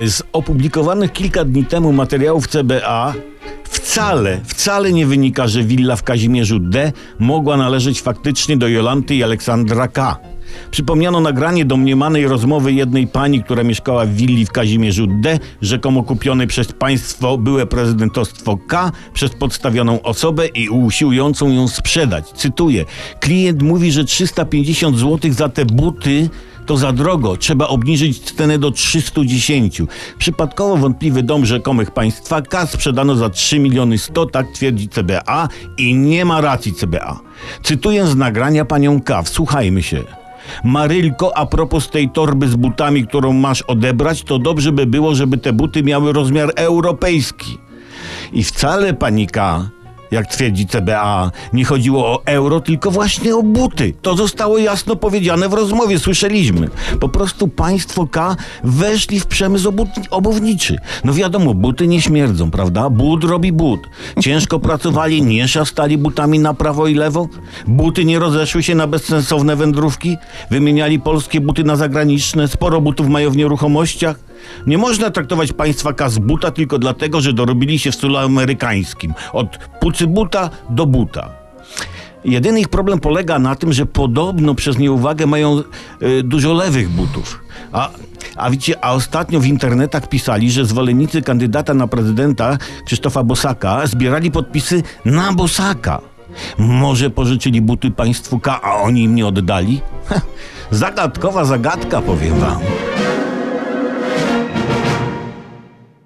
Z opublikowanych kilka dni temu materiałów CBA wcale, wcale nie wynika, że willa w Kazimierzu D mogła należeć faktycznie do Jolanty i Aleksandra K. Przypomniano nagranie domniemanej rozmowy jednej pani, która mieszkała w willi w Kazimierzu D, rzekomo kupionej przez państwo byłe prezydentostwo K przez podstawioną osobę i usiłującą ją sprzedać. Cytuję: Klient mówi, że 350 zł za te buty to za drogo, trzeba obniżyć cenę do 310. Przypadkowo wątpliwy dom rzekomych państwa K sprzedano za 3 miliony 100, tak twierdzi CBA i nie ma racji CBA. Cytuję z nagrania panią K, wsłuchajmy się. Marylko, a propos tej torby z butami, którą masz odebrać, to dobrze by było, żeby te buty miały rozmiar europejski. I wcale panika, jak twierdzi CBA, nie chodziło o euro, tylko właśnie o buty. To zostało jasno powiedziane w rozmowie, słyszeliśmy. Po prostu państwo K weszli w przemysł obu- obuwniczy. No wiadomo, buty nie śmierdzą, prawda? But robi but. Ciężko pracowali, nie szastali butami na prawo i lewo. Buty nie rozeszły się na bezsensowne wędrówki. Wymieniali polskie buty na zagraniczne. Sporo butów mają w nieruchomościach. Nie można traktować państwa K z buta tylko dlatego, że dorobili się w stylu amerykańskim. Od pucy buta do buta. Jedyny ich problem polega na tym, że podobno przez nieuwagę mają y, dużo lewych butów. A, a a ostatnio w internetach pisali, że zwolennicy kandydata na prezydenta Krzysztofa Bosaka zbierali podpisy na Bosaka. Może pożyczyli buty państwu K, a oni im nie oddali? Zagadkowa zagadka, powiem wam.